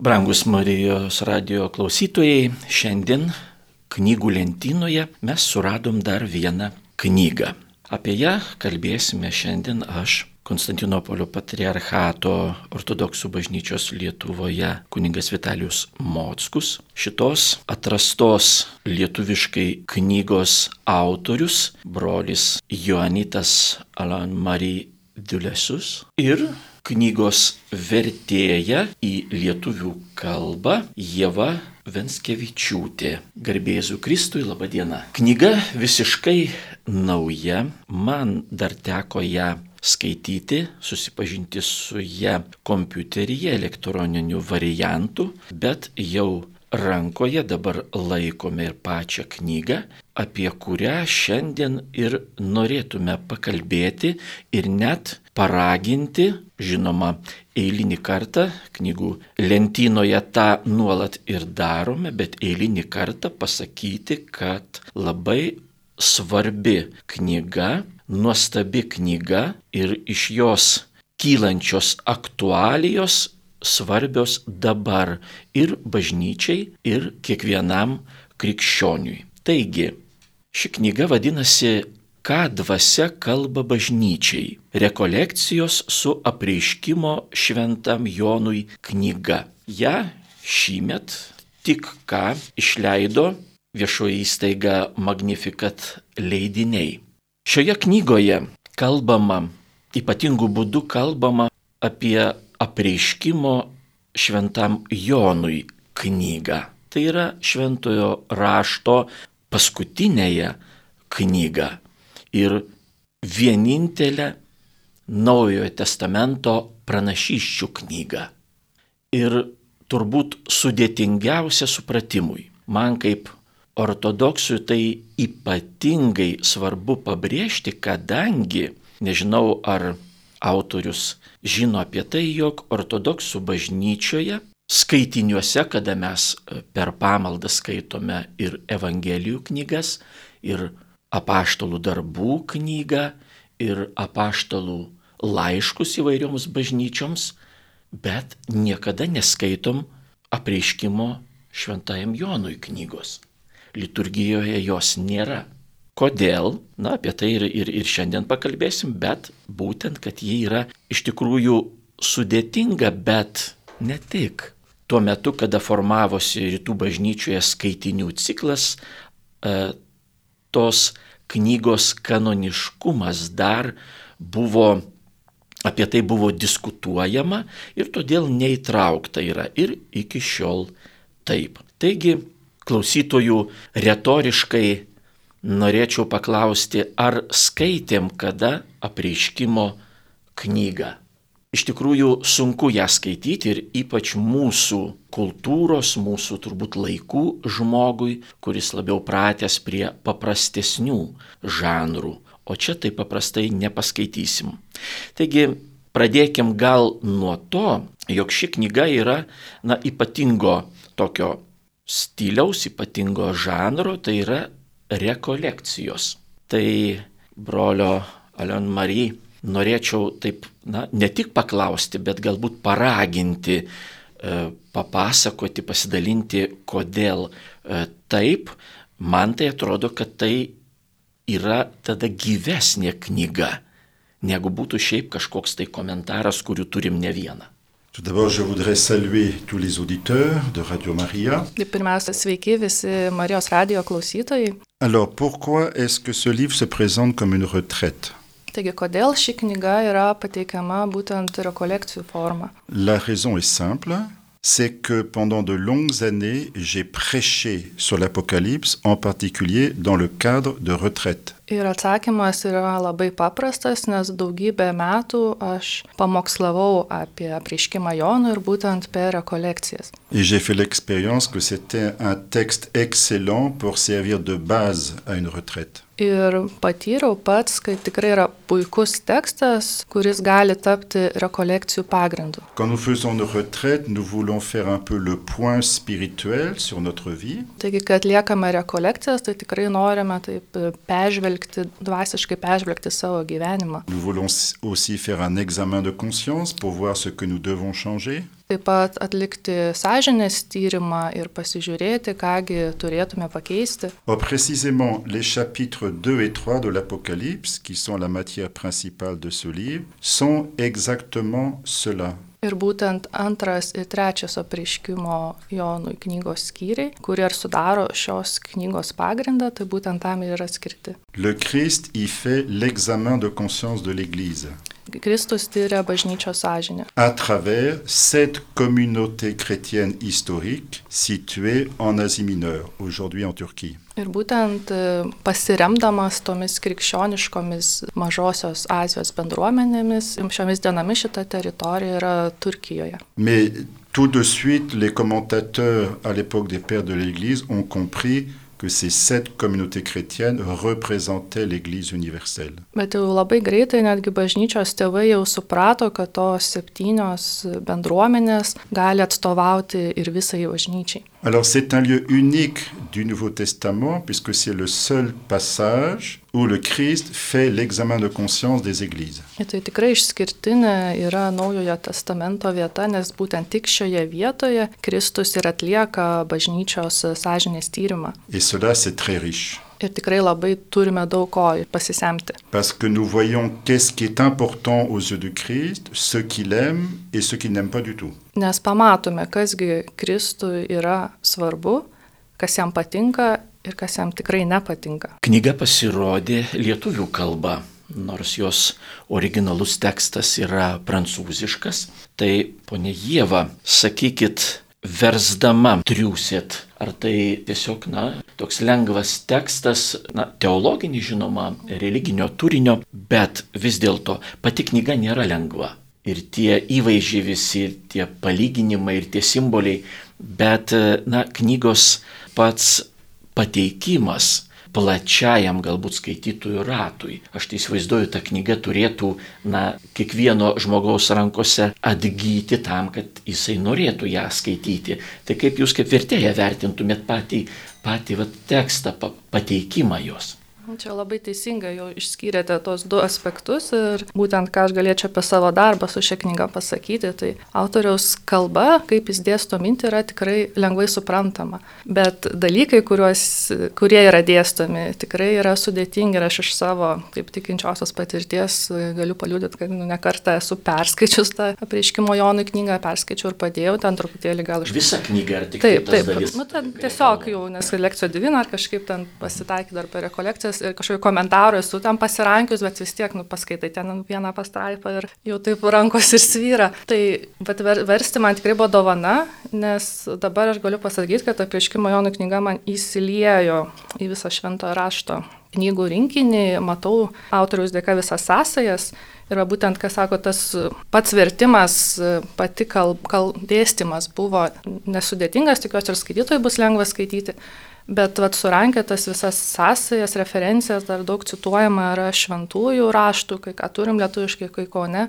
Brangus Marijos radio klausytojai, šiandien knygų lentynoje mes suradom dar vieną knygą. Apie ją kalbėsime šiandien aš, Konstantinopolio patriarchato ortodoksų bažnyčios Lietuvoje kuningas Vitalijus Mockus. Šitos atrastos lietuviškai knygos autorius, brolis Joanitas Alan Marie Dulesus ir knygos vertėja į lietuvių kalbą Jėva Venskevičiūtė. Garbėsiu Kristui, laba diena. Knyga visiškai nauja, man dar teko ją skaityti, susipažinti su ją kompiuteryje elektroniniu variantu, bet jau rankoje dabar laikome ir pačią knygą, apie kurią šiandien ir norėtume pakalbėti ir net paraginti, žinoma, eilinį kartą knygų lentynoje tą nuolat ir darome, bet eilinį kartą pasakyti, kad labai svarbi knyga, nuostabi knyga ir iš jos kylančios aktualijos svarbios dabar ir bažnyčiai, ir kiekvienam krikščioniui. Taigi, ši knyga vadinasi Ką dvasia kalba bažnyčiai? Rekolekcijos su apreiškimo šventam Jonui knyga. Ja šįmet tik ką išleido viešoji įstaiga Magnificat leidiniai. Šioje knygoje kalbama, ypatingų būdų kalbama apie apreiškimo šventam Jonui knygą. Tai yra šventojo rašto paskutinėje knyga ir vienintelę Naujojo testamento pranašyščių knygą. Ir turbūt sudėtingiausia supratimui. Man kaip ortodoksui tai ypatingai svarbu pabrėžti, kadangi nežinau ar autorius žino apie tai, jog ortodoksų bažnyčioje skaitiniuose, kada mes per pamaldą skaitome ir Evangelijų knygas, ir apaštalų darbų knygą ir apaštalų laiškus įvairioms bažnyčioms, bet niekada neskaitom apreiškimo šventajam Jonui knygos. Liturgijoje jos nėra. Kodėl? Na, apie tai ir, ir, ir šiandien pakalbėsim, bet būtent, kad ji yra iš tikrųjų sudėtinga, bet ne tik. Tuo metu, kada formavosi rytų bažnyčioje skaitinių ciklas, e, tos knygos kanoniškumas dar buvo, apie tai buvo diskutuojama ir todėl neįtraukta yra ir iki šiol taip. Taigi, klausytojų retoriškai norėčiau paklausti, ar skaitėm kada apreiškimo knygą iš tikrųjų sunku ją skaityti ir ypač mūsų kultūros, mūsų turbūt laikų žmogui, kuris labiau pratęs prie paprastesnių žanrų, o čia taip paprastai nepaskaitysim. Taigi, pradėkim gal nuo to, jog ši knyga yra, na, ypatingo tokio stiliaus, ypatingo žanro, tai yra rekolekcijos. Tai brolio Alen Marie norėčiau taip, na, ne tik paklausti, bet galbūt paraginti, e, papasakoti, pasidalinti, kodėl e, taip. Man tai atrodo, kad tai yra tada gyvesnė knyga, negu būtų šiaip kažkoks tai komentaras, kurių turim ne vieną. Tout d'abord, je voudrais saluer tous les auditeurs de Radio Maria. Pirmiausia, sveiki visi Marijos radio klausytojai. Alors, pourquoi est-ce que ce livre se présente comme une retraite La raison est simple, c'est que pendant de longues années, j'ai prêché sur l'Apocalypse, en particulier dans le cadre de retraite. Ir atsakymas yra labai paprastas, nes daugybę metų aš pamokslavau apie apreiškimą Jonų ir būtent per rekolekcijas. J'ai fait l'expérience que c'était un texte excellent pour servir de base à une retraite. Ir patyriau pats, kad tikrai yra puikus tekstas, kuris gali tapti rekolekcijų pagrindu. Taigi, kai atliekame rekolekcijas, tai tikrai norime taip peržvelgti peržvelgti, dvasiškai peržvelgti savo gyvenimą. Nous voulons aussi faire un examen de conscience pour voir ce que nous devons changer. Taip pat atlikti sąžinės tyrimą ir pasižiūrėti, kągi turėtume pakeisti. Or, précisément, les chapitres 2 et 3 de l'Apocalypse, qui sont la matière principale de ce livre, sont exactement cela. Ir būtent antras ir trečias apreiškimo Jonui knygos skyriai, kurie ir sudaro šios knygos pagrindą, tai būtent tam ir yra skirti. Le Christ y fait l'examen de conscience de l'Église Kristus tyria bažnyčios sąžinę. à travers cette communauté chrétienne historique située en Asie mineure, aujourd'hui en Turquie. Ir būtent e, pasiremdamas tomis krikščioniškomis mažosios Azijos bendruomenėmis, šiomis dienomis šita teritorija yra Turkijoje. Mais tout de suite, les commentateurs à l'époque des pères de l'Église ont compris que ces sept communautés chrétiennes représentaient l'Église universelle. Bet jau labai greitai netgi bažnyčios tėvai jau suprato, kad tos septynios bendruomenės gali atstovauti ir visai bažnyčiai. Alors c'est un lieu unique du Nouveau Testament puisque c'est le seul passage où le Christ fait l'examen de conscience des églises. Ir tai tikrai išskirtinė yra Naujojo testamento vieta, nes būtent tik šioje vietoje Kristus ir atlieka bažnyčios sąžinės tyrimą. Et cela, c'est très riche. Ir tikrai labai turime daug ko pasisemti. Parce que nous voyons qu'est-ce qui est important aux yeux du Christ, ce qu'il aime et ce qu'il n'aime pas du tout. Nes pamatome, kasgi Kristui yra svarbu, kas jam patinka ir kas jam tikrai nepatinka. Knyga pasirodė lietuvių kalba, nors jos originalus tekstas yra prancūziškas. Tai, ponė Jėva, sakykit, versdama triūsėt, ar tai tiesiog, na, toks lengvas tekstas, na, teologinis žinoma, religinio turinio, bet vis dėlto pati knyga nėra lengva. Ir tie įvaizdžiai visi, tie palyginimai ir tie simboliai, bet, na, knygos pats pateikimas plačiajam galbūt skaitytojų ratui. Aš tai įsivaizduoju, ta knyga turėtų, na, kiekvieno žmogaus rankose atgyti tam, kad jisai norėtų ją skaityti. Tai kaip jūs kaip vertėja vertintumėt patį, patį vat, tekstą, pa, pateikimą jos? Čia labai teisingai jau išskyrėte tos du aspektus ir būtent ką aš galėčiau apie savo darbą su šia knyga pasakyti, tai autoriaus kalba, kaip jis dėsto mintį, yra tikrai lengvai suprantama. Bet dalykai, kuriuos, kurie yra dėstomi, tikrai yra sudėtingi ir aš iš savo, kaip tikinčiosios patirties, galiu paliūdėti, kad nu, nekartą esu perskaičius tą apreiškimo Jonui knygą, perskaičiau ir padėjau ten truputėlį gal iš... Visą knygą ar tik Taip, tai taip. dalis? Nu, ten tiesiog jau, nes lekcijo divina ar kažkaip ten pasitaikė dar per rekolekcijas ir kažkokių komentarų esu ten pasirankius, bet vis tiek, nu, paskaitai ten vieną pastraipą ir jau taip rankos ir svyra. Tai bet ver, versti man tikrai buvo dovana, nes dabar aš galiu pasakyti, kad aprieškimo Jonų knyga man įsiliejo į visą švento rašto knygų rinkinį, matau autoriaus dėka visas sąsajas. Ir būtent, kas sako, tas pats vertimas, pati kalb, kalb, dėstymas buvo nesudėtingas, tikiuosi ir skaitytojai bus lengva skaityti. Bet vat surankėtas visas sąsajas, referencijas, dar daug cituojama yra šventųjų raštų, kai ką turim lietuviškai, kai ko ne.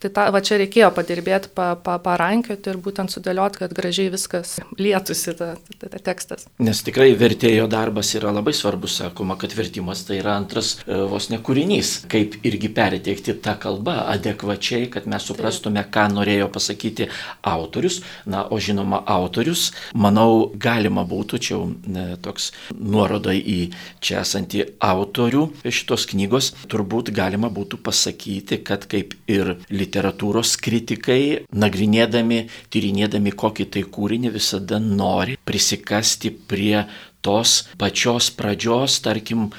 Tai ta, va čia reikėjo padirbėti, pa, pa, parankioti ir būtent sudėlioti, kad gražiai viskas lietųsi ta, ta, ta tekstas. Nes tikrai vertėjo darbas yra labai svarbus, sakoma, kad vertimas tai yra antras e, vos ne kūrinys, kaip irgi perteikti tą kalbą adekvačiai, kad mes suprastume, ką norėjo pasakyti autorius. Na, o žinoma, autorius, manau, galima būtų, čia jau ne, toks nuoroda į čia esantį autorių šitos knygos, turbūt galima būtų pasakyti, kad kaip ir literatūros kritikai, nagrinėdami, tyrinėdami kokį tai kūrinį, visada nori prisikasti prie tos pačios pradžios, tarkim,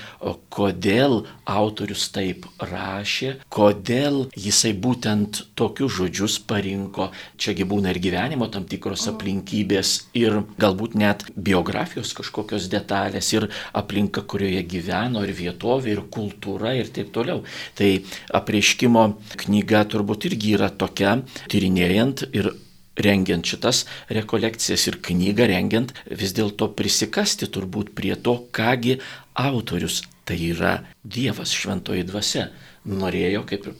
kodėl autorius taip rašė, kodėl jisai būtent tokius žodžius parinko. Čiagi būna ir gyvenimo tam tikros aplinkybės ir galbūt net biografijos kažkokios detalės ir aplinka, kurioje gyveno, ir vietovė, ir kultūra ir taip toliau. Tai apreiškimo knyga turbūt irgi yra tokia, tyrinėjant ir rengiant šitas rekolekcijas ir knygą rengiant, vis dėlto prisikasti turbūt prie to, kągi autorius, tai yra Dievas šventoji dvasia, norėjo, kaip ir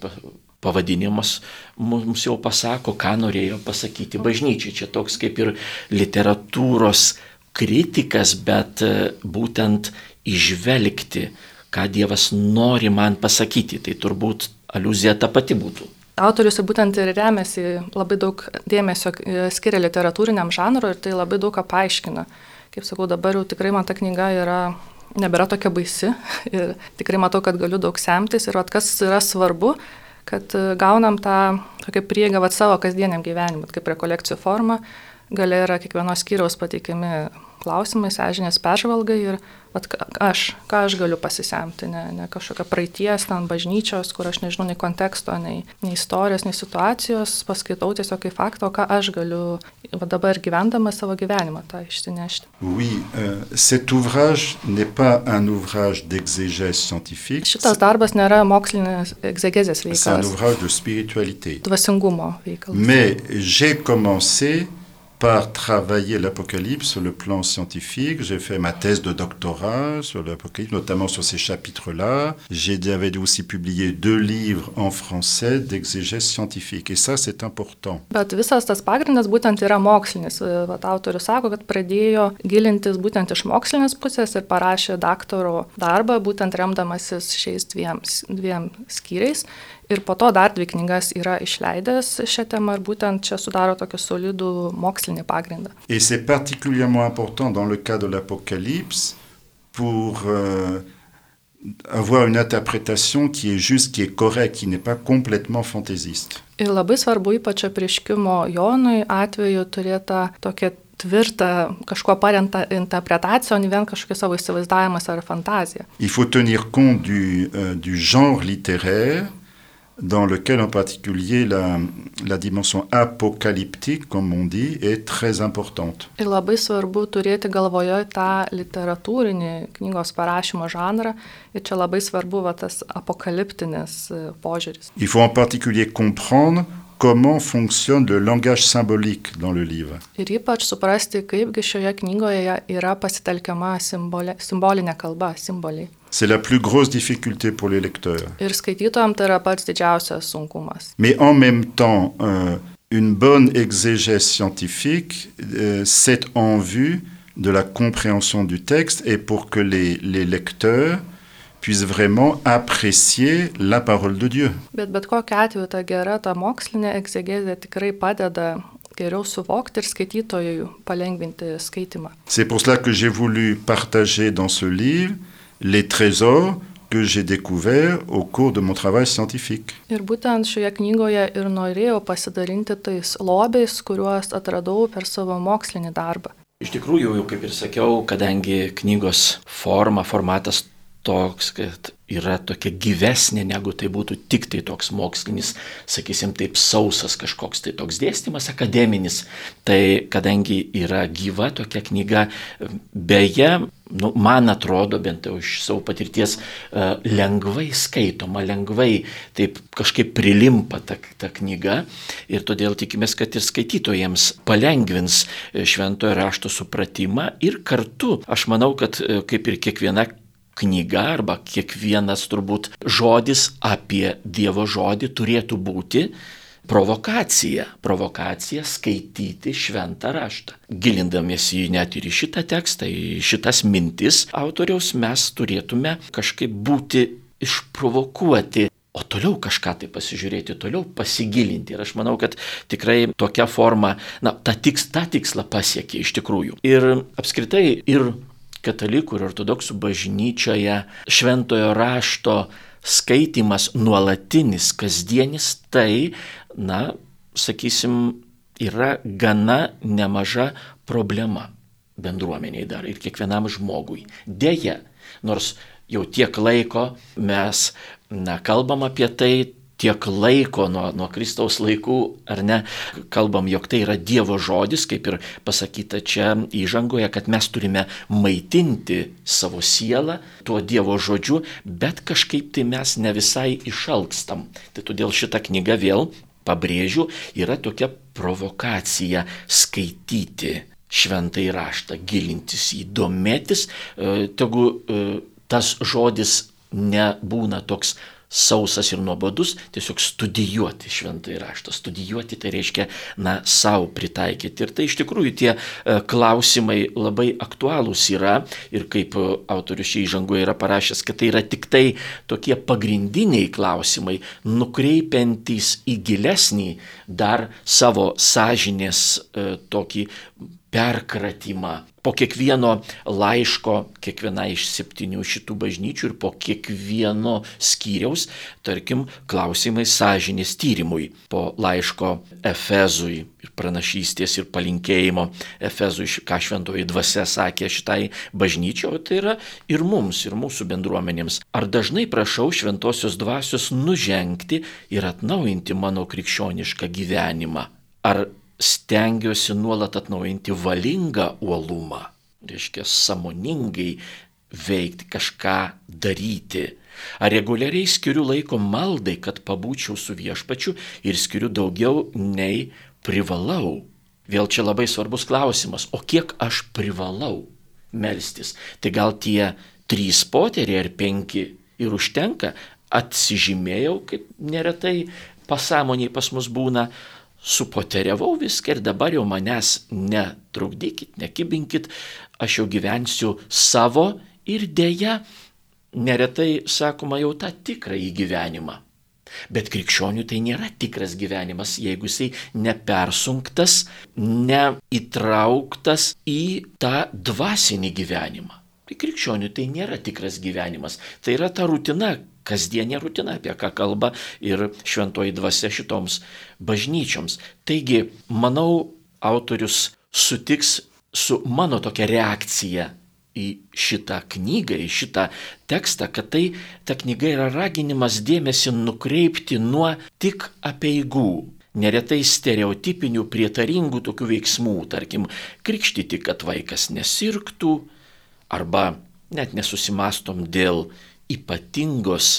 pavadinimas mums jau pasako, ką norėjo pasakyti bažnyčiai. Čia toks kaip ir literatūros kritikas, bet būtent išvelgti, ką Dievas nori man pasakyti. Tai turbūt aluzija ta pati būtų. Autorius būtent ir remiasi labai daug dėmesio e, skiria literatūriniam žanrui ir tai labai daug ką paaiškina. Kaip sakau, dabar jau tikrai man ta knyga yra nebėra tokia baisi ir tikrai matau, kad galiu daug semtis ir at, kas yra svarbu, kad e, gaunam tą tokią prieigą vat, savo kasdieniam gyvenimui, kaip rekolekcijų forma, galia yra kiekvienos skyriaus pateikiami klausimai, sąžinės peržvalgai ir vat, aš, ką aš galiu pasisemti, ne, ne kažkokia praeities, ten bažnyčios, kur aš nežinau nei konteksto, nei, nei istorijos, nei situacijos, paskaitau tiesiog kaip faktą, o ką aš galiu va, dabar gyvendama savo gyvenimą tą išsinešti. Oui, euh, cet ouvrage n'est pas un ouvrage d'exégèse scientifique. Šitas darbas nėra mokslinės egzegezės veikalas. C'est un ouvrage de spiritualité. Dvasingumo veikalas. Mais j'ai commencé par travailler l'Apocalypse sur le plan scientifique. J'ai fait ma thèse de doctorat sur l'Apocalypse, notamment sur ces chapitres-là. J'avais aussi publié deux livres en français d'exégèse scientifique. Et ça, c'est important. Bet visas tas pagrindas būtent yra mokslinis. Vat autorius sako, kad pradėjo gilintis būtent iš mokslinės pusės ir parašė daktaro darbą, būtent remdamasis šiais dviem, dviem skyriais. Ir po to dar dvi knygas yra išleidęs šią temą ir būtent čia sudaro tokį solidų mokslinį pagrindą. Et c'est particulièrement important dans le cas de l'Apocalypse pour euh, avoir une interprétation qui est juste, qui est correcte, qui n'est pas complètement fantaisiste. Ir labai svarbu ypač apriškimo Jonui atveju turėti tokią tvirtą, kažkuo paremtą interpretaciją, o ne vien kažkokia savo įsivaizdavimas ar fantazija. Il faut tenir compte du, euh, du genre littéraire dans lequel en particulier la, la dimension apocalyptique, comme on dit, est très importante. Ir labai svarbu turėti galvoje tą literatūrinį knygos parašymo žanrą ir čia labai svarbu va, tas apokaliptinis e, požiūris. Il faut en particulier comprendre comment fonctionne le langage symbolique dans le livre. Ir ypač suprasti, kaipgi šioje knygoje yra pasitelkiama simbolė, simbolinė kalba, simboliai. C'est la plus grosse difficulté pour les lecteurs. Mais en même temps, euh, une bonne exégèse scientifique, euh, c'est en vue de la compréhension du texte et pour que les, les lecteurs puissent vraiment apprécier la parole de Dieu. Bet bet kokiu atveju ta gera, ta mokslinė egzegezė tikrai padeda geriau suvokti ir skaitytojui palengvinti skaitimą. C'est pour cela que j'ai voulu partager dans ce livre les trésors que j'ai découverts au cours de mon travail scientifique. Ir būtent šioje knygoje ir norėjau pasidalinti tais lobiais, kuriuos atradau per savo mokslinį darbą. Iš tikrųjų, jau kaip ir sakiau, kadangi knygos forma, formatas toks, kad yra tokia gyvesnė, negu tai būtų tik tai toks mokslinis, sakysim, taip sausas kažkoks tai toks dėstymas akademinis. Tai kadangi yra gyva tokia knyga, beje, nu, man atrodo, bent jau iš savo patirties, e, lengvai skaitoma, lengvai taip kažkaip prilimpa ta, ta knyga ir todėl tikimės, kad ir skaitytojams palengvins e, šventojo rašto supratimą ir kartu, aš manau, kad e, kaip ir kiekviena knyga arba kiekvienas turbūt žodis apie Dievo žodį turėtų būti provokacija. Provokacija skaityti šventą raštą. Gilindamiesi net ir į šitą tekstą, į šitas mintis autoriaus mes turėtume kažkaip būti išprovokuoti. O toliau kažką tai pasižiūrėti, toliau pasigilinti. Ir aš manau, kad tikrai tokia forma, na, tą, tiks, tą tikslą pasiekė iš tikrųjų. Ir apskritai ir katalikų ir ortodoksų bažnyčioje šventojo rašto skaitimas nuolatinis, kasdienis, tai, na, sakysim, yra gana nemaža problema bendruomeniai dar ir kiekvienam žmogui. Deja, nors jau tiek laiko mes, na, kalbam apie tai, tiek laiko nuo, nuo Kristaus laikų, ar ne, kalbam, jog tai yra Dievo žodis, kaip ir pasakyta čia įžangoje, kad mes turime maitinti savo sielą tuo Dievo žodžiu, bet kažkaip tai mes ne visai išalkstam. Tai todėl šita knyga vėl, pabrėžiu, yra tokia provokacija skaityti šventai raštą, gilintis į domėtis, e, tegu e, tas žodis nebūna toks sausas ir nuobodus, tiesiog studijuoti šventąjį raštą. Studijuoti tai reiškia, na, savo pritaikyti. Ir tai iš tikrųjų tie e, klausimai labai aktualūs yra ir kaip e, autorius šį įžangoje yra parašęs, kad tai yra tik tai tokie pagrindiniai klausimai, nukreipiantys į gilesnį dar savo sąžinės e, tokį perkratymą. Po kiekvieno laiško, kiekviena iš septynių šitų bažnyčių ir po kiekvieno skyriaus, tarkim, klausimai sąžinės tyrimui. Po laiško Efezui ir pranašystės ir palinkėjimo Efezui, ką šventoji dvasia sakė šitai bažnyčiai, tai yra ir mums, ir mūsų bendruomenėms. Ar dažnai prašau šventosios dvasios nužengti ir atnaujinti mano krikščionišką gyvenimą? Ar stengiuosi nuolat atnaujinti valingą uolumą, reiškia samoningai veikti, kažką daryti. Ar reguliariai skiriu laiko maldai, kad pabūčiau su viešpačiu ir skiriu daugiau nei privalau. Vėl čia labai svarbus klausimas, o kiek aš privalau melstis? Tai gal tie trys poteriai ar penki ir užtenka? Atsižymėjau, kaip neretai pasąmoniai pas mus būna, supoteriavau viską ir dabar jau manęs netrukdykit, nekibinkit, aš jau gyvensiu savo ir dėja, neretai sakoma jau tą tikrąjį gyvenimą. Bet krikščionių tai nėra tikras gyvenimas, jeigu jisai nepersunktas, neįtrauktas į tą dvasinį gyvenimą. Tai krikščionių tai nėra tikras gyvenimas. Tai yra ta rutina, kasdienė rutina, apie ką kalba ir šventoji dvasia šitoms bažnyčioms. Taigi, manau, autorius sutiks su mano tokia reakcija į šitą knygą, į šitą tekstą, kad tai ta knyga yra raginimas dėmesį nukreipti nuo tik apieigų, neretai stereotipinių, prietaringų tokių veiksmų, tarkim, krikštyti, kad vaikas nesirgtų, arba net nesusimastom dėl ypatingos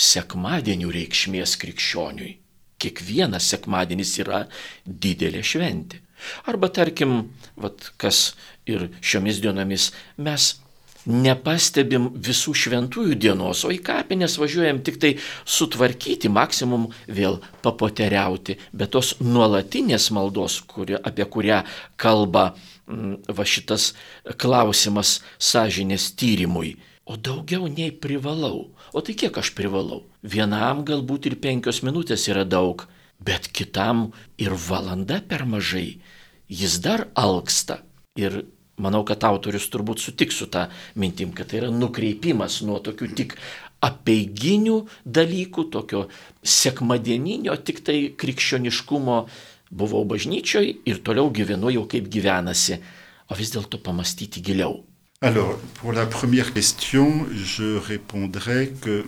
sekmadienių reikšmės krikščioniui. Kiekvienas sekmadienis yra didelė šventė. Arba tarkim, vat, kas ir šiomis dienomis mes nepastebim visų šventųjų dienos, o į kapines važiuojam tik tai sutvarkyti, maksimum vėl papoteriauti, bet tos nuolatinės maldos, kuri, apie kurią kalba m, va šitas klausimas sąžinės tyrimui, o daugiau nei privalau. O tai kiek aš privalau? Vienam galbūt ir penkios minutės yra daug, bet kitam ir valanda per mažai. Jis dar alksta. Ir manau, kad autorius turbūt sutiks su tą mintim, kad tai yra nukreipimas nuo tokių tik apieiginių dalykų, tokio sekmadieninio, tik tai krikščioniškumo buvau bažnyčioj ir toliau gyvenu jau kaip gyvenasi, o vis dėlto pamastyti giliau. Alors, pour la première question, je répondrai que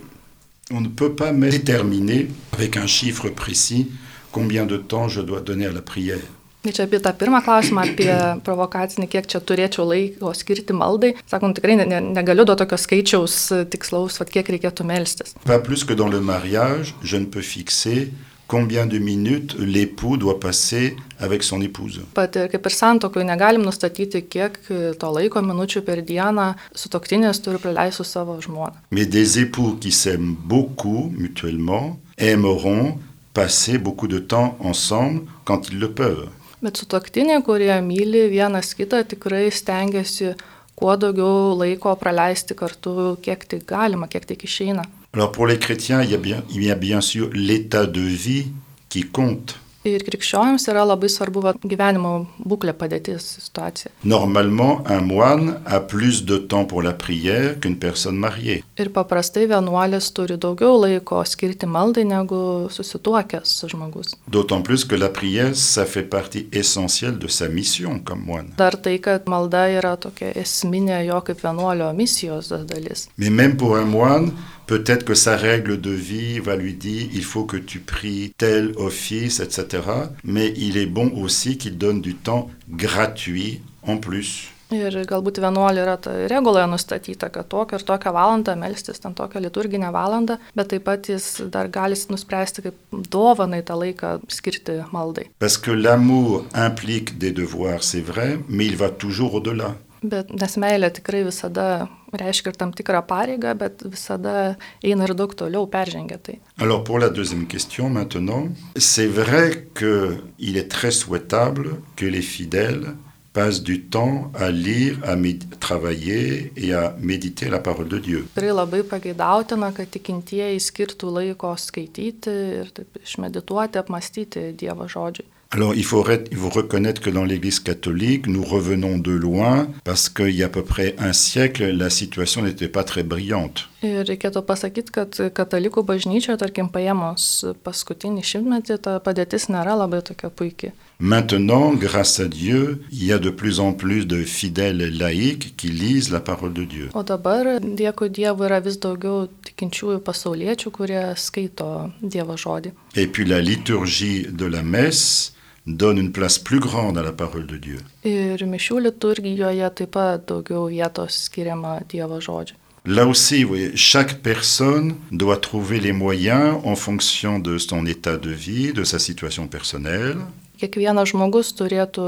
on ne peut pas déterminer avec un chiffre précis combien de temps je dois donner à la prière. Tai čia apie tą pirmą klausimą, apie provokacinį, kiek čia turėčiau laiko skirti maldai. Sakom, tikrai ne, ne, negaliu duoti tokio skaičiaus tikslaus, vat, kiek reikėtų melstis. Pas plus que dans le mariage, je ne peux fixer combien de minutes l'époux doit passer avec son épouse. Pat kaip ir santokui negalim nustatyti, kiek to laiko minučių per dieną sutoktinės turi praleisti su savo žmona. Mais des époux qui s'aiment beaucoup mutuellement aimeront passer beaucoup de temps ensemble quand ils le peuvent. Bet sutoktiniai, kurie myli vienas kitą, tikrai stengiasi kuo daugiau laiko praleisti kartu, kiek tik galima, kiek tik išeina. Alors pour les chrétiens, il y a bien, il y a bien sûr l'état de vie qui compte. Ir krikščionims yra labai svarbu va, gyvenimo būklė padėtis situacija. Normalement, un moine a plus de temps pour la prière qu'une personne mariée. Ir paprastai vienuolis turi daugiau laiko skirti maldai negu susituokęs žmogus. D'autant plus que la prière, ça fait partie essentielle de sa mission comme moine. Dar tai, kad malda yra tokia esminė jo kaip vienuolio misijos dalis. Mais même pour un moine, peut-être que sa règle de vie va lui dire il faut que tu pries tel office, etc. Mais il est bon aussi qu'il donne du temps gratuit en plus. Ir galbūt vienuolė yra ta reguloje nustatyta, kad tokią ir tokią valandą melstis, ten tokią liturginę valandą, bet taip pat jis dar gali nuspręsti, kaip dovanai tą laiką skirti maldai. Parce que l'amour implique des devoirs, c'est vrai, mais il va toujours au-delà. Bet nes meilė tikrai visada reiškia ir tam tikrą pareigą, bet visada eina ir daug toliau, peržengia tai. Alors pour la deuxième question maintenant, c'est vrai qu'il est très souhaitable que les fidèles passent du temps à lire, à travailler et à méditer la parole de Dieu. Tikrai labai pageidautina, kad tikintieji skirtų laiko skaityti ir taip išmedituoti, apmastyti Dievo žodžiui. Alors il faut, il faut, reconnaître que dans l'Église catholique, nous revenons de loin parce qu'il y a à peu près un siècle, la situation n'était pas très brillante. Ir reikėtų pasakyti, kad katalikų bažnyčioje, tarkim, paėmus paskutinį šimtmetį, ta padėtis nėra labai tokia puikiai. Maintenant, grâce à Dieu, il y a de plus en plus de fidèles laïcs qui lisent la parole de Dieu. O dabar, dėkui Dievui, yra vis daugiau tikinčiųjų pasauliečių, kurie skaito Dievo žodį. Et puis la liturgie de la messe donne une place plus grande à la parole de Dieu. Ir mišių liturgijoje taip pat daugiau vietos skiriama Dievo žodžiui. Là aussi, vous voyez, chaque personne doit trouver les moyens en fonction de son état de vie, de sa situation personnelle. Kiekvienas žmogus turėtų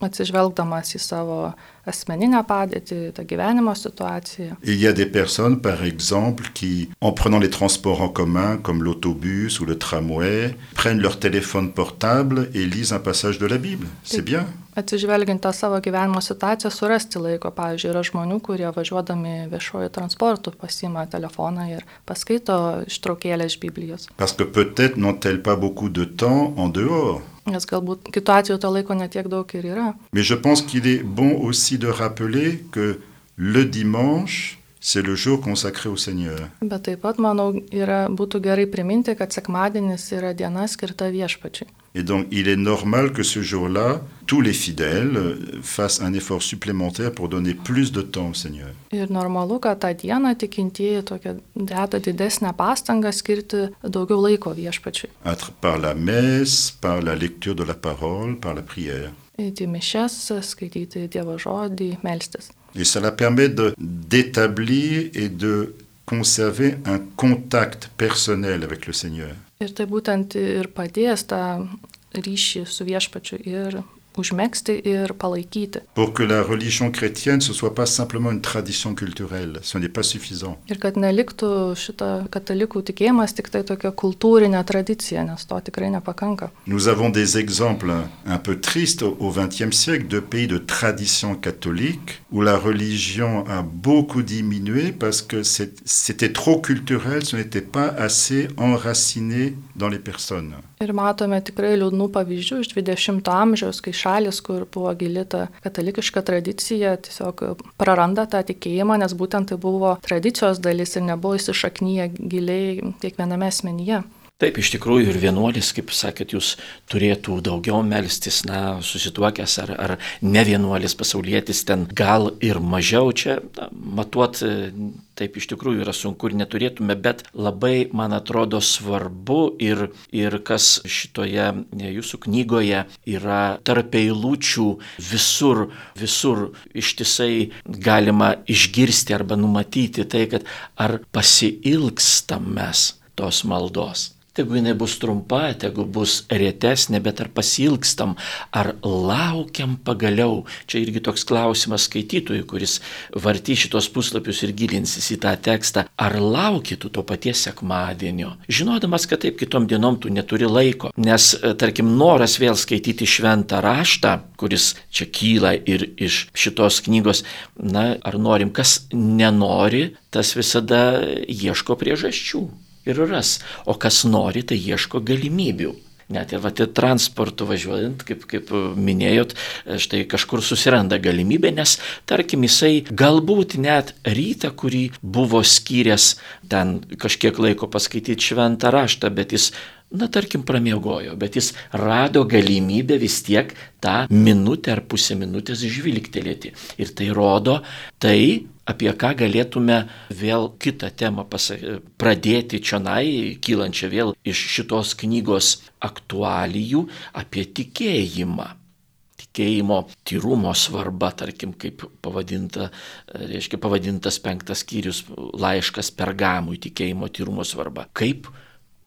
atsižvelgdamas į savo asmeninę padėtį, tą gyvenimo situaciją. Il y a des personnes, par exemple, qui, en prenant les transports en commun, comme l'autobus ou le tramway, prennent leur téléphone portable et lisent un passage de la Bible. C'est bien. Atsižvelgiant tą savo gyvenimo situaciją, surasti laiko. Pavyzdžiui, yra žmonių, kurie važiuodami viešojo transportu pasima telefoną ir paskaito ištraukėlę iš Biblijos. Parce que peut-être n'ont-elles pas beaucoup de temps en dehors. Nes galbūt kitu atveju to laiko netiek daug ir yra. Mais je pense qu'il est bon aussi de rappeler que le dimanche, c'est le jour consacré au Seigneur. Bet taip pat, manau, yra, būtų gerai priminti, kad sekmadienis yra diena skirta viešpačiui. Et donc, il est normal que ce jour-là, tous les fidèles fassent un effort supplémentaire pour donner plus de temps au Seigneur. Ir normalu, kad tą dieną tikintieji tokia deda didesnę pastangą skirti daugiau laiko viešpačiui. Par la messe, par la lecture de la parole, par la prière. Eiti mišes, skaityti Dievo žodį, melstis. Et cela permet d'établir et de conserver un contact personnel avec le Seigneur. Ir tai būtent ir padės tą ryšį su viešpačiu ir užmėgsti ir palaikyti. Pour que la religion chrétienne ce soit pas simplement une tradition culturelle, ce n'est pas suffisant. Ir kad neliktų šita katalikų tikėjimas tik tai tokia kultūrinė tradicija, nes to tikrai nepakanka. Nous avons des exemples un peu tristes au XXe siècle de pays de tradition catholique où la religion a beaucoup diminué parce que c'était trop culturel, ce n'était pas assez enraciné dans les personnes. Ir matome tikrai liūdnų pavyzdžių iš 20-ojo amžiaus, kai šalis, kur buvo gilita katalikiška tradicija, tiesiog praranda tą tikėjimą, nes būtent tai buvo tradicijos dalis ir nebuvo įsišaknyje giliai kiekviename asmenyje. Taip, iš tikrųjų ir vienuolis, kaip sakėt, jūs turėtų daugiau melstis, na, susituokęs ar, ar ne vienuolis pasaulietis ten gal ir mažiau čia na, matuot, taip iš tikrųjų yra sunku ir neturėtume, bet labai, man atrodo, svarbu ir, ir kas šitoje jūsų knygoje yra tarp eilučių visur, visur ištisai galima išgirsti arba numatyti tai, kad ar pasilgstam mes tos maldos. Tegu jinai bus trumpa, tegu bus retesnė, bet ar pasilgstam, ar laukiam pagaliau. Čia irgi toks klausimas skaitytojui, kuris varty šitos puslapius ir gilinsis į tą tekstą. Ar laukitų to paties sekmadienio, žinodamas, kad taip kitom dienom tu neturi laiko. Nes, tarkim, noras vėl skaityti šventą raštą, kuris čia kyla ir iš šitos knygos, na, ar norim, kas nenori, tas visada ieško priežasčių ir ras. O kas nori, tai ieško galimybių. Net ir vat, transportu važiuojant, kaip, kaip minėjot, štai kažkur susiranda galimybę, nes tarkim jisai galbūt net rytą, kurį buvo skyręs ten kažkiek laiko paskaityti šventą raštą, bet jis na tarkim, pramiegojo, bet jis rado galimybę vis tiek tą minutę ar pusę minutės žvilgtelėti. Ir tai rodo tai, apie ką galėtume vėl kitą temą pradėti čionai, kylančią vėl iš šitos knygos aktualijų apie tikėjimą tikėjimo tyrumo svarba, tarkim, kaip pavadinta, reiškia, pavadintas penktas skyrius laiškas pergamui tikėjimo tyrumo svarba. Kaip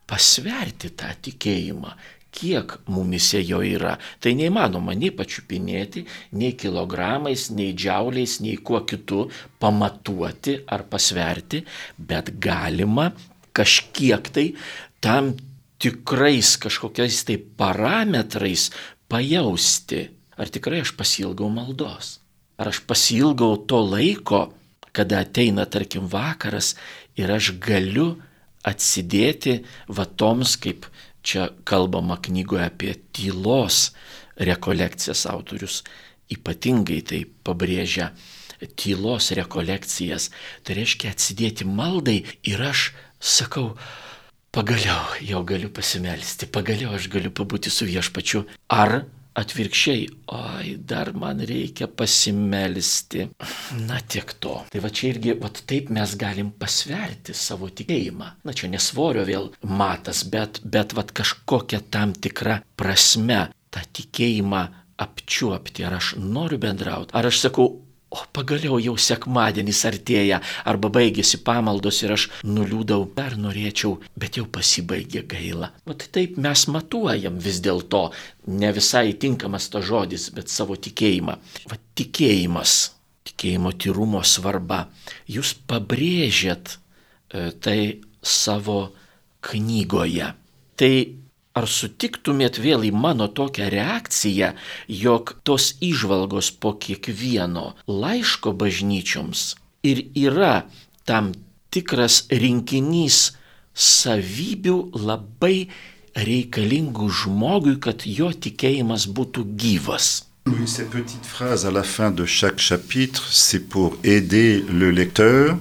pasverti tą tikėjimą, kiek mumise jo yra. Tai neįmanoma nei pačiupinėti, nei kilogramais, nei džiauliais, nei kuo kitu pamatuoti ar pasverti, bet galima kažkiek tai tam tikrais kažkokiais tai parametrais pajausti, ar tikrai aš pasilgau maldos, ar aš pasilgau to laiko, kada ateina, tarkim, vakaras ir aš galiu atsidėti vatoms, kaip čia kalbama knygoje apie tylos rekolekcijas autorius ypatingai tai pabrėžia tylos rekolekcijas. Tai reiškia atsidėti maldai ir aš sakau, pagaliau jau galiu pasimelsti, pagaliau aš galiu pabūti su viešpačiu. Ar atvirkščiai, oi, dar man reikia pasimelsti. Na tiek to. Tai va čia irgi, va taip mes galim pasverti savo tikėjimą. Na čia nesvorio vėl matas, bet, bet va kažkokia tam tikra prasme tą tikėjimą apčiuopti, ar aš noriu bendrauti, ar aš sakau, O pagaliau jau sekmadienis artėja, arba baigėsi pamaldos ir aš nuliūdau, dar norėčiau, bet jau pasibaigė gaila. Vat taip mes matuojam vis dėlto, ne visai tinkamas to žodis, bet savo tikėjimą. Vat tikėjimas, tikėjimo tyrumo svarba. Jūs pabrėžėt e, tai savo knygoje. Tai Ar sutiktumėt vėl į mano tokią reakciją, jog tos išvalgos po kiekvieno laiško bažnyčioms ir yra tam tikras rinkinys savybių labai reikalingų žmogui, kad jo tikėjimas būtų gyvas. Oui, ces petites phrases à la fin de chaque chapitre, c'est pour aider le lecteur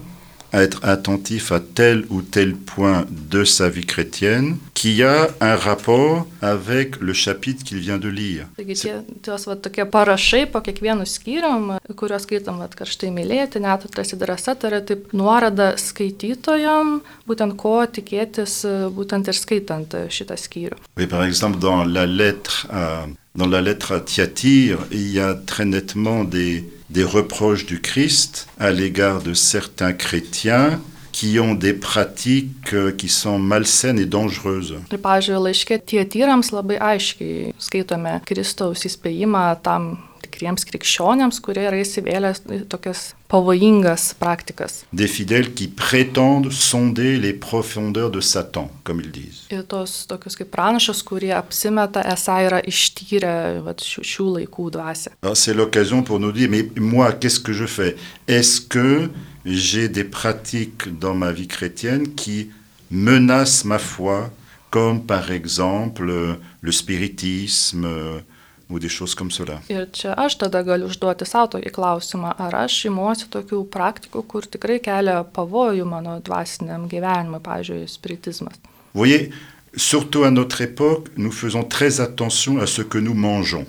à être attentif à tel ou tel point de sa vie chrétienne qui a un rapport avec le chapitre qu'il vient de lire. Taigi tie, tos va, tokie parašai po kiekvienu skyrium, kuriuos skaitom va, karštai mylėti, net atrasti drąsa, tai yra taip nuorada skaitytojam, būtent ko tikėtis, būtent ir skaitant šitą skyrių. Oui, par exemple, dans la lettre à, dans la lettre à Thyatire, il y a très nettement des des reproches du Christ à l'égard de certains chrétiens qui ont des pratiques euh, qui sont malsaines et dangereuses. Des fidèles qui prétendent sonder les profondeurs de Satan, comme ils disent. Ir tos tokius kaip pranašas, kurie apsimeta esą yra ištyrę vat, šių, šių laikų dvasę. C'est l'occasion pour nous dire, mais moi, qu'est-ce que je fais? Est-ce que j'ai des pratiques dans ma vie chrétienne qui menacent ma foi, comme par exemple le spiritisme, comme cela. Ir čia aš tada galiu užduoti savo tokį klausimą, ar aš imuosi tokių praktikų, kur tikrai kelia pavojų mano dvasiniam gyvenimui, pavyzdžiui, spiritizmas. Voyez, surtout à notre époque, nous faisons très attention à ce que nous mangeons.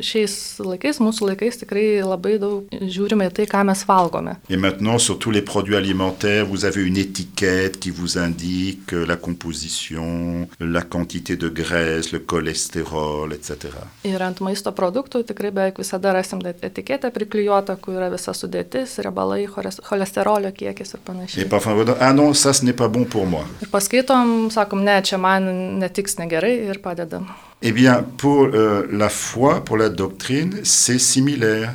Šiais laikais, mūsų laikais tikrai labai daug žiūrime į tai, ką mes valgome. Et maintenant, sur tous les produits alimentaires, vous avez une étiquette qui vous indique la composition, la quantité de graisse, le cholestérol, etc. Ir ant maisto produktų tikrai beveik visada rasim etiketę priklijuotą, kur yra visa sudėtis, riebalai, cholesterolio kiekis ir panašiai. Et parfois, ah non, ça, ce n'est pas bon pour moi. Ir paskaitom, sakom, ne, čia man netiks negerai ir padedam. Eh bien, pour euh, la foi, pour la doctrine, c'est similaire.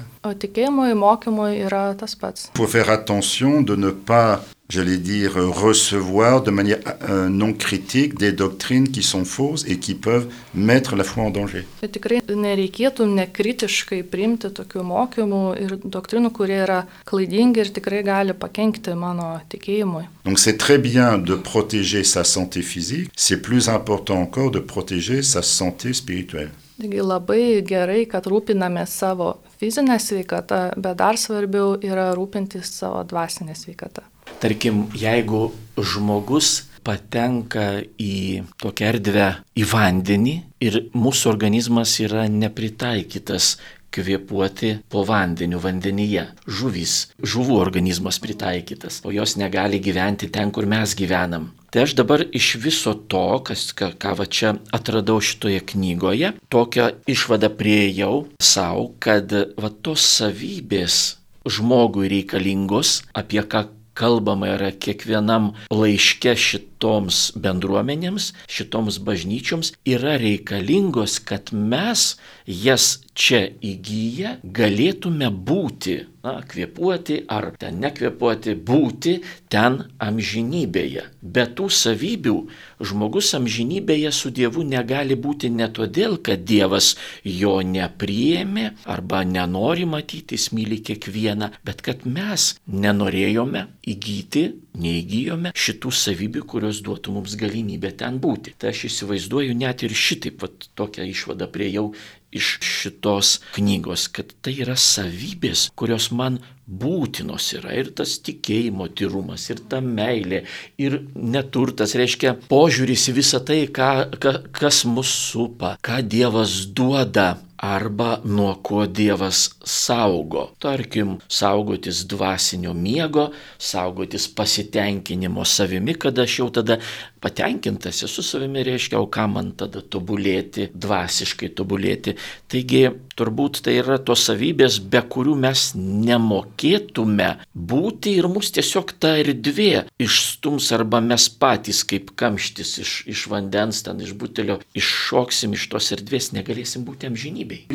Faut faire attention de ne pas, j'allais dire, recevoir de manière euh, non critique des doctrines qui sont fausses et qui peuvent mettre la foi en danger. Tikrai nereikėtų nekritiškai priimti tokių mokymų ir doktrinų, kurie yra klaidingi ir tikrai gali pakenkti mano tikėjimui. Donc c'est très bien de protéger sa santé physique, c'est plus important encore de protéger sa santé spirituelle. Taigi labai gerai, kad rūpiname savo fizinę sveikatą, bet dar svarbiau yra rūpintis savo dvasinę sveikatą. Tarkim, jeigu žmogus patenka į tokią erdvę, į vandenį ir mūsų organizmas yra nepritaikytas kvėpuoti po vandeniu vandenyje. Žuvys, žuvų organizmas pritaikytas, o jos negali gyventi ten, kur mes gyvenam. Tai aš dabar iš viso to, kas, ką, ką va čia atradau šitoje knygoje, tokią išvadą prieėjau savo, kad va tos savybės žmogui reikalingos, apie ką kalbama yra kiekvienam laiške šitoms bendruomenėms, šitoms bažnyčioms, yra reikalingos, kad mes jas čia įgyję galėtume būti, na, kvepuoti ar ten nekvepuoti, būti ten amžinybėje. Be tų savybių žmogus amžinybėje su Dievu negali būti ne todėl, kad Dievas jo nepriėmė arba nenori matyti, myli kiekvieną, bet kad mes nenorėjome įgyti, neįgyjome šitų savybių, kurios duotų mums galimybę ten būti. Tai aš įsivaizduoju net ir šitaip, vat, tokią išvadą priejau iš šitos knygos, kad tai yra savybės, kurios man būtinos yra ir tas tikėjimo tyrumas, ir ta meilė, ir neturtas, reiškia požiūris į visą tai, ką, ka, kas mus supa, ką Dievas duoda arba nuo ko Dievas saugo. Tarkim, saugotis dvasinio miego, saugotis pasitenkinimo savimi, kada aš jau tada patenkintas esu savimi, reiškia, o ką man tada tobulėti, dvasiškai tobulėti. Taigi, turbūt tai yra tos savybės, be kurių mes nemokėtume būti ir mus tiesiog ta erdvė išstums arba mes patys kaip kamštis iš, iš vandens, ten iš butelio, iššoksim iš tos erdvės, negalėsim būti amžinybei.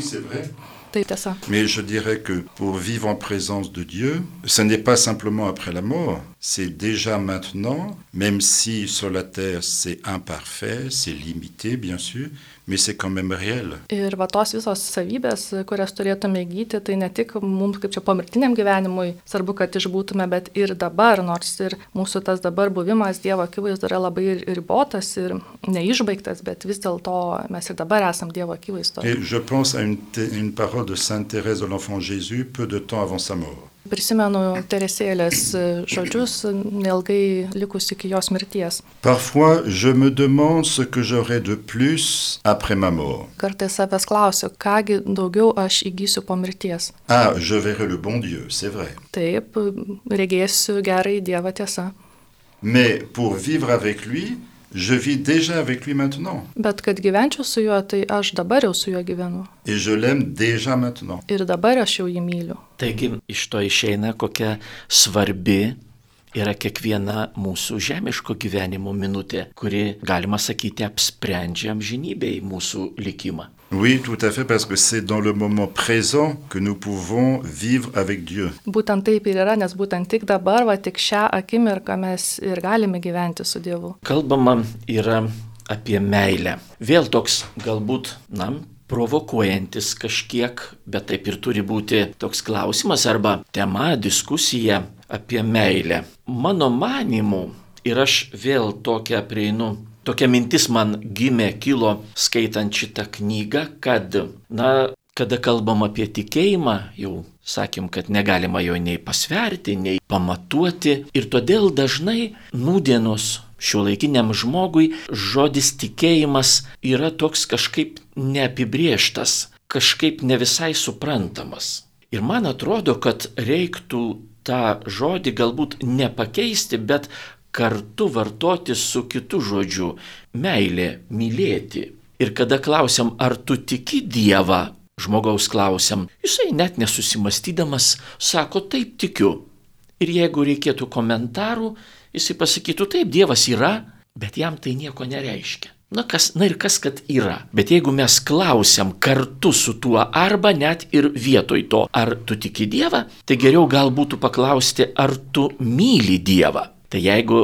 Mais je dirais que pour vivre en présence de Dieu, ce n'est pas simplement après la mort, c'est déjà maintenant, même si sur la terre c'est imparfait, c'est limité bien sûr, mais c'est quand même réel. Ir va tos visos savybės, kurias turėtume įgyti, tai ne tik mums kaip čia pomirtiniam gyvenimui svarbu, kad išbūtume, bet ir dabar, nors ir mūsų tas dabar buvimas Dievo akivaizdu yra labai ribotas ir neišbaigtas, bet vis dėlto mes ir dabar esam Dievo akivaizdu. Et je pense à une, une parole de Sainte Thérèse de l'Enfant Jésus peu de temps avant sa mort. Prisimenu Teresėlės žodžius, neilgai likus iki jos mirties. Parfois, je me demande ce que j'aurai de plus après ma mort. Kartais savęs klausiu, kągi daugiau aš įgysiu po mirties. Ah, je verrai le bon Dieu, c'est vrai. Taip, regėsiu gerai Dievą tiesą. Mais pour vivre avec lui, je vis déjà avec lui maintenant. Bet kad gyvenčiau su juo, tai aš dabar jau su juo gyvenu. Et je l'aime déjà maintenant. Ir dabar aš jau jį myliu. Taigi iš to išeina, kokia svarbi yra kiekviena mūsų žemiško gyvenimo minutė, kuri, galima sakyti, apsprendžia amžinybei mūsų likimą. Oui, tout à fait, parce que c'est dans le moment présent que nous pouvons vivre avec Dieu. Būtent taip ir yra, nes būtent tik dabar, va tik šią akimirką mes ir galime gyventi su Dievu. Kalbama yra apie meilę. Vėl toks galbūt, na, provokuojantis kažkiek, bet taip ir turi būti toks klausimas arba tema, diskusija apie meilę. Mano manimu, ir aš vėl tokią prieinu tokia mintis man gimė, kilo skaitant šitą knygą, kad, na, kada kalbam apie tikėjimą, jau sakėm, kad negalima jo nei pasverti, nei pamatuoti ir todėl dažnai nūdienos šio laikiniam žmogui žodis tikėjimas yra toks kažkaip neapibrieštas, kažkaip ne visai suprantamas. Ir man atrodo, kad reiktų tą žodį galbūt nepakeisti, bet kartu vartoti su kitu žodžiu - meilė, mylėti. Ir kada klausiam, ar tu tiki Dievą, žmogaus klausiam, jisai net nesusimastydamas sako, taip tikiu. Ir jeigu reikėtų komentarų, jisai pasakytų, taip, Dievas yra, bet jam tai nieko nereiškia. Na, kas, na ir kas, kad yra. Bet jeigu mes klausiam kartu su tuo arba net ir vietoj to, ar tu tiki Dievą, tai geriau gal būtų paklausti, ar tu myli Dievą. Tai jeigu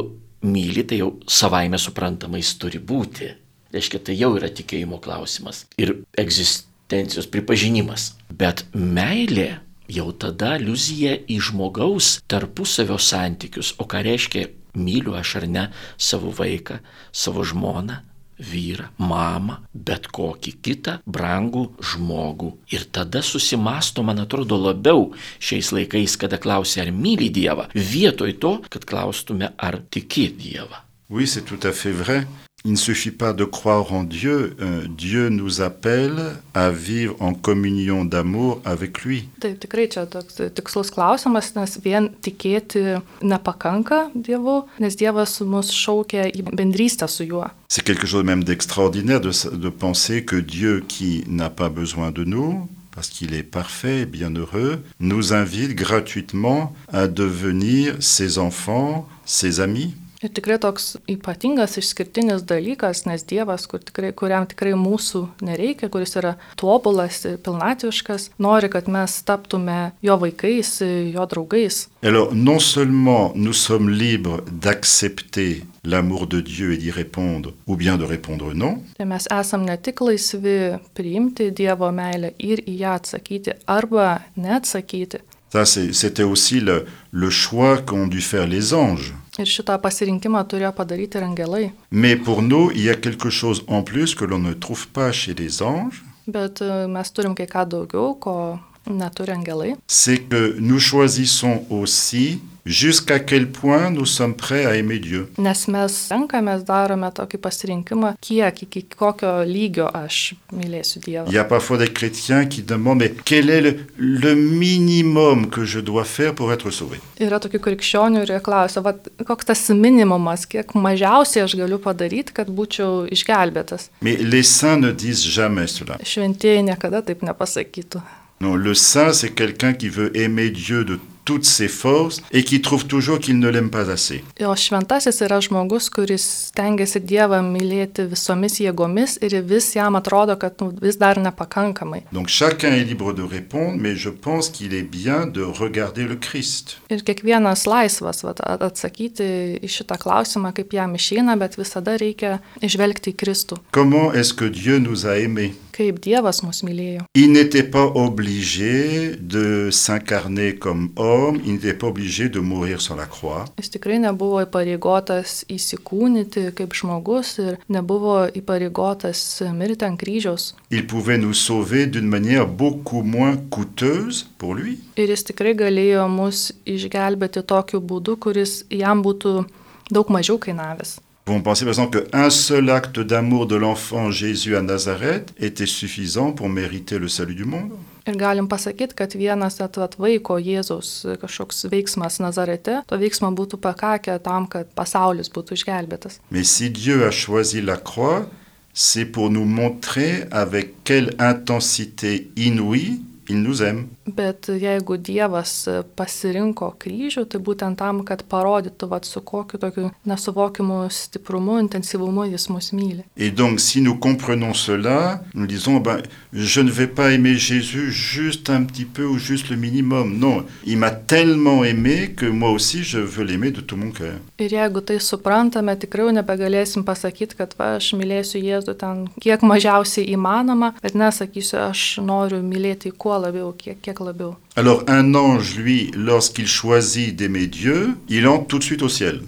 myli, tai jau savaime suprantama jis turi būti. Reiškia, tai jau yra tikėjimo klausimas ir egzistencijos pripažinimas. Bet meilė jau tada aliuzija į žmogaus tarpusavio santykius. O ką reiškia myliu aš ar ne savo vaiką, savo žmoną, vyrą, mamą, bet kokį kitą brangų žmogų. Ir tada susimasto, man atrodo, labiau šiais laikais, kada klausia, ar myli Dievą, vietoj to, kad klaustume, ar tiki Dievą. Oui, c'est tout à fait vrai. Il ne suffit pas de croire en Dieu, euh, Dieu nous appelle à vivre en communion d'amour avec lui. Taip, tikrai čia toks tikslus klausimas, nes vien tikėti nepakanka Dievu, nes Dievas mus šaukia į bendrystę su juo. C'est quelque chose même d'extraordinaire de, de penser que Dieu qui n'a pas besoin de nous, parce qu'il est parfait et bienheureux, nous invite gratuitement à devenir ses enfants, ses amis. Ir tikrai toks ypatingas, išskirtinis dalykas, nes Dievas, kur tikrai, kuriam tikrai mūsų nereikia, kuris yra tobulas ir pilnatviškas, nori, kad mes taptume jo vaikais, jo draugais. Alors, non seulement nous sommes libres d'accepter l'amour de Dieu et d'y répondre, ou bien de répondre non, Tai mes esam ne tik laisvi priimti Dievo meilę ir į ją atsakyti arba neatsakyti. ça c'était aussi le, le choix qu'ont dû faire les anges. Ir šitą pasirinkimą turėjo padaryti ir angelai. Mais pour nous, il y a quelque chose en plus que l'on ne trouve pas chez les anges, Bet e, mes turim kai ką daugiau, ko neturi angelai. c'est que nous choisissons aussi jusqu'à quel point nous sommes prêts à aimer Dieu. Nes mes renkamės, darome tokį pasirinkimą, kiek, iki kokio lygio aš mylėsiu Il Dievą. y a parfois des chrétiens qui demandent, mais quel est le, le minimum que je dois faire pour être sauvé Yra tokių krikščionių ir jie klausia, vat, koks tas minimumas, kiek mažiausiai aš galiu padaryti, kad būčiau išgelbėtas. Mais les saints ne disent jamais cela. Šventieji niekada taip nepasakytų. Non, le saint, c'est quelqu'un qui veut aimer Dieu de toutes ses forces et qui trouve toujours qu'il ne l'aime pas assez. O šventasis yra žmogus, kuris stengiasi Dievą mylėti visomis jėgomis ir vis jam atrodo, kad nu, vis dar nepakankamai. Donc chacun est libre de répondre, mais je pense qu'il est bien de regarder le Christ. Ir kiekvienas laisvas vat, at- atsakyti į šitą klausimą, kaip jam išeina, bet visada reikia išvelgti į Kristų, Comment est-ce que Dieu nous a aimés kaip Dievas mus mylėjo. Il n'était pas obligé de s'incarner comme homme, il n'était pas obligé de mourir sur la croix. Jis tikrai nebuvo įpareigotas įsikūnyti kaip žmogus ir nebuvo įpareigotas mirti ant kryžiaus. Il pouvait nous sauver d'une manière beaucoup moins coûteuse pour lui. Ir jis tikrai galėjo mus išgelbėti tokiu būdu, kuris jam būtų daug mažiau kainavęs. Vous pensez par exemple qu'un seul acte d'amour de l'enfant Jésus à Nazareth était suffisant pour mériter le salut du monde? Ir galim pasakyti, kad vienas atvat vaiko Jėzaus kažkoks veiksmas Nazarete, to veiksmo būtų pakakę tam, kad pasaulis būtų išgelbėtas. Mais si Dieu a choisi la croix, c'est pour nous montrer avec quelle intensité inouïe il nous aime. Bet jeigu Dievas pasirinko kryžių, tai būtent tam, kad parodytų, vat, su kokiu tokiu nesuvokimu stiprumu, intensyvumu jis mus myli. Et donc si nous comprenons cela, nous disons, ben, je ne vais pas aimer Jésus juste un petit peu ou juste le minimum. Non, il m'a tellement aimé que moi aussi je veux l'aimer de tout mon cœur. Ir jeigu tai suprantame, tikrai nebegalėsim pasakyti, kad va, aš mylėsiu Jėzų ten kiek mažiausiai įmanoma, bet nesakysiu, aš noriu mylėti kuo labiau, kiek, kiek labiau. Alors un ange, lui, lorsqu'il choisit d'aimer Dieu, il entre tout de suite au ciel.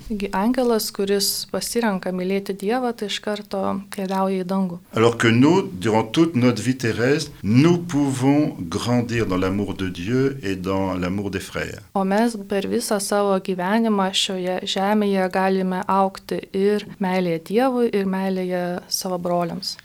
Alors que nous, durant toute notre vie terrestre, nous pouvons grandir dans l'amour de Dieu et dans l'amour des frères.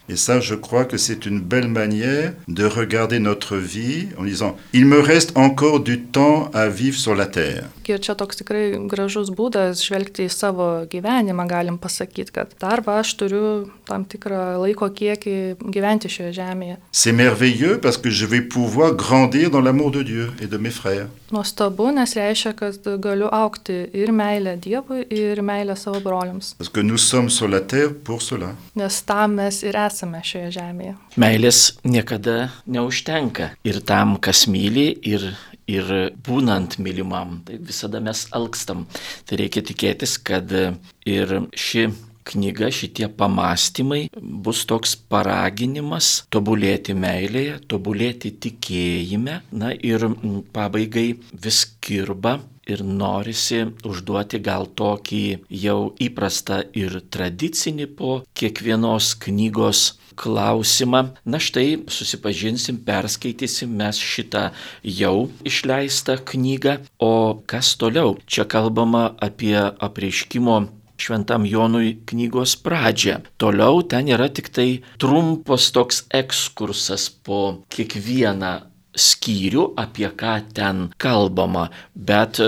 Et ça, je crois que c'est une belle manière de regarder notre vie en disant, il me reste encore du temps à vivre sur la terre. Ir čia toks tikrai gražus būdas žvelgti į savo gyvenimą, galim pasakyti, kad dar va, aš turiu tam tikrą laiko kiekį gyventi šioje žemėje. C'est merveilleux parce que je vais pouvoir grandir dans l'amour de Dieu et de mes frères. Nuostabu, nes reiškia, kad galiu aukti ir meilę Dievui, ir meilę savo broliams. Parce que nous sommes sur la terre pour cela. Nes tam mes ir esame šioje žemėje. Meilės niekada neužtenka. Ir tam, kas myli, ir, ir būnant mylimam, tai visada mes alkstam. Tai reikia tikėtis, kad ir ši knyga, šitie pamastymai bus toks paraginimas tobulėti meilėje, tobulėti tikėjime. Na ir pabaigai vis kirba ir norisi užduoti gal tokį jau įprastą ir tradicinį po kiekvienos knygos klausimą. Na štai susipažinsim, perskaitysim mes šitą jau išleistą knygą. O kas toliau? Čia kalbama apie apreiškimo Šventam Jonui knygos pradžią. Toliau ten yra tik tai trumpas toks ekskursas po kiekvieną skyrių, apie ką ten kalbama, bet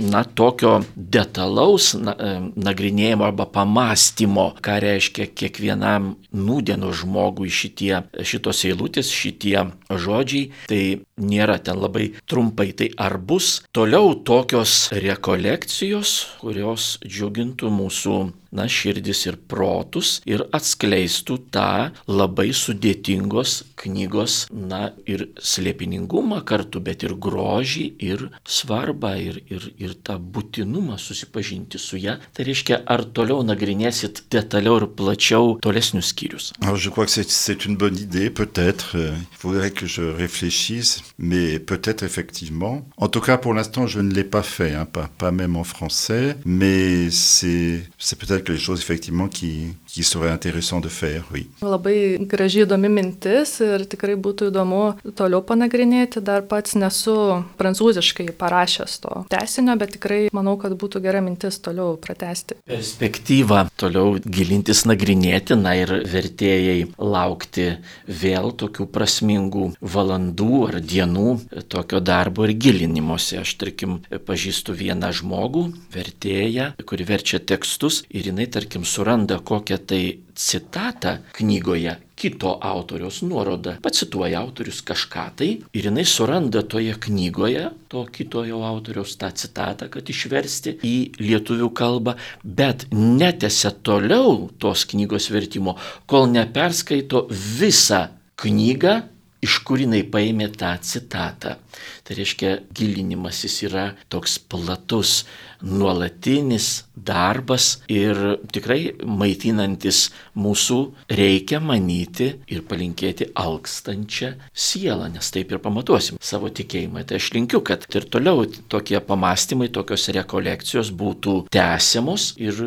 na, tokio detalaus na, nagrinėjimo arba pamastymo, ką reiškia kiekvienam nūdieno žmogui šitie, šitos eilutės, šitie žodžiai, tai nėra ten labai trumpai. Tai ar bus toliau tokios rekolekcijos, kurios džiugintų mūsų na, širdis ir protus ir atskleistų tą labai sudėtingos knygos, na, ir slėpiningumą kartu, bet ir grožį, ir svarbą, ir, ir, ir ir je crois que c'est une bonne idée, peut-être. Il faudrait que je réfléchisse, mais peut-être effectivement. En tout cas, pour l'instant, je ne l'ai pas fait, hein, pas, pas même en français, mais c'est peut-être quelque chose effectivement qui, qui serait intéressant de faire, oui. Labai gražiai įdomi mintis ir tikrai būtų įdomu toliau panagrinėti. Dar pats nesu prancūziškai parašęs to tesinio, bet tikrai manau, kad būtų gera mintis toliau pratesti. Perspektyva toliau gilintis nagrinėti, na ir vertėjai laukti vėl tokių prasmingų valandų ar dienų tokio darbo ir gilinimuose. Aš, tarkim, pažįstu vieną žmogų, vertėją, kuri verčia tekstus ir jinai, tarkim, suranda kokią tai citatą knygoje kito autoriaus nuorodą. Pacituoja autorius kažką tai ir jinai suranda toje knygoje to kitojo autoriaus tą citatą, kad išversti į lietuvių kalbą, bet netęsia toliau tos knygos vertimo, kol neperskaito visą knygą iš kur jinai paėmė tą citatą. Tai reiškia, gilinimasis yra toks platus, nuolatinis darbas ir tikrai maitinantis mūsų reikia manyti ir palinkėti alkstančią sielą, nes taip ir pamatuosim savo tikėjimą. Tai aš linkiu, kad ir toliau tokie pamastymai, tokios rekolekcijos būtų tęsiamos ir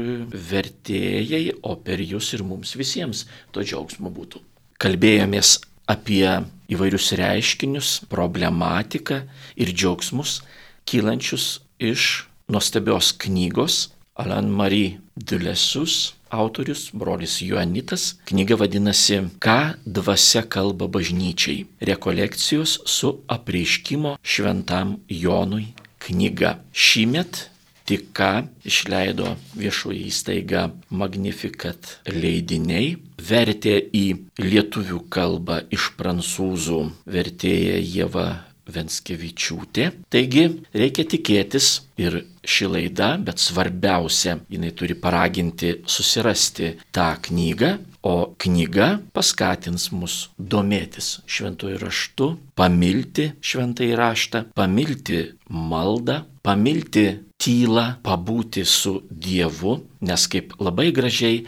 vertėjai, o per jūs ir mums visiems to džiaugsmo būtų. Kalbėjomės apie įvairius reiškinius, problematiką ir džiaugsmus kylančius iš nuostabios knygos Alan Marie Dulesus, autorius, brolis Joanitas. Knyga vadinasi Ką dvasia kalba bažnyčiai. Rekolekcijos su apreiškimo šventam Jonui knyga. Šįmet tik ką išleido viešoji įstaiga Magnificat leidiniai, vertė į lietuvių kalbą iš prancūzų vertėja Jėva Venskevičiūtė. Taigi reikia tikėtis ir ši laida, bet svarbiausia, jinai turi paraginti susirasti tą knygą, o knyga paskatins mus domėtis šventuoju raštu, pamilti šventąjį raštą, pamilti maldą, pamilti tylą, pabūti su Dievu, nes kaip labai gražiai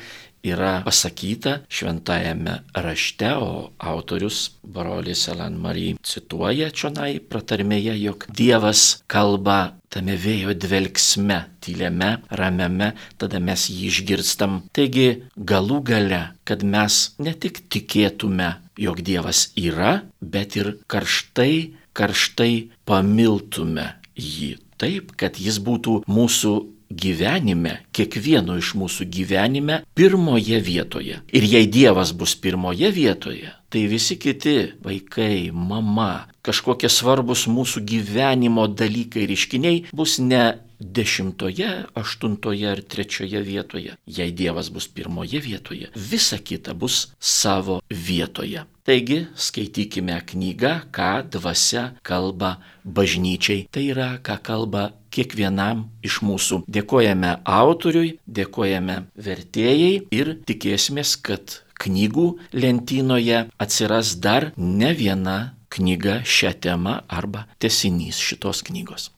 yra pasakyta šventajame rašte, o autorius brolis Elan Marie cituoja čionai pratarmėje, jog Dievas kalba tame vėjo dvelgsme, tyliame, ramiame, tada mes jį išgirstam. Taigi galų gale, kad mes ne tik tikėtume, jog Dievas yra, bet ir karštai, karštai pamiltume jį taip, kad jis būtų mūsų gyvenime, kiekvieno iš mūsų gyvenime pirmoje vietoje. Ir jei Dievas bus pirmoje vietoje, tai visi kiti vaikai, mama, kažkokie svarbus mūsų gyvenimo dalykai ir iškiniai bus ne dešimtoje, aštuntoje ar trečioje vietoje. Jei Dievas bus pirmoje vietoje, visa kita bus savo vietoje. Taigi skaitykime knygą, ką dvasia kalba bažnyčiai. Tai yra, ką kalba kiekvienam iš mūsų. Dėkojame autoriui, dėkojame vertėjai ir tikėsimės, kad knygų lentynoje atsiras dar ne viena knyga šią temą arba tesinys šitos knygos.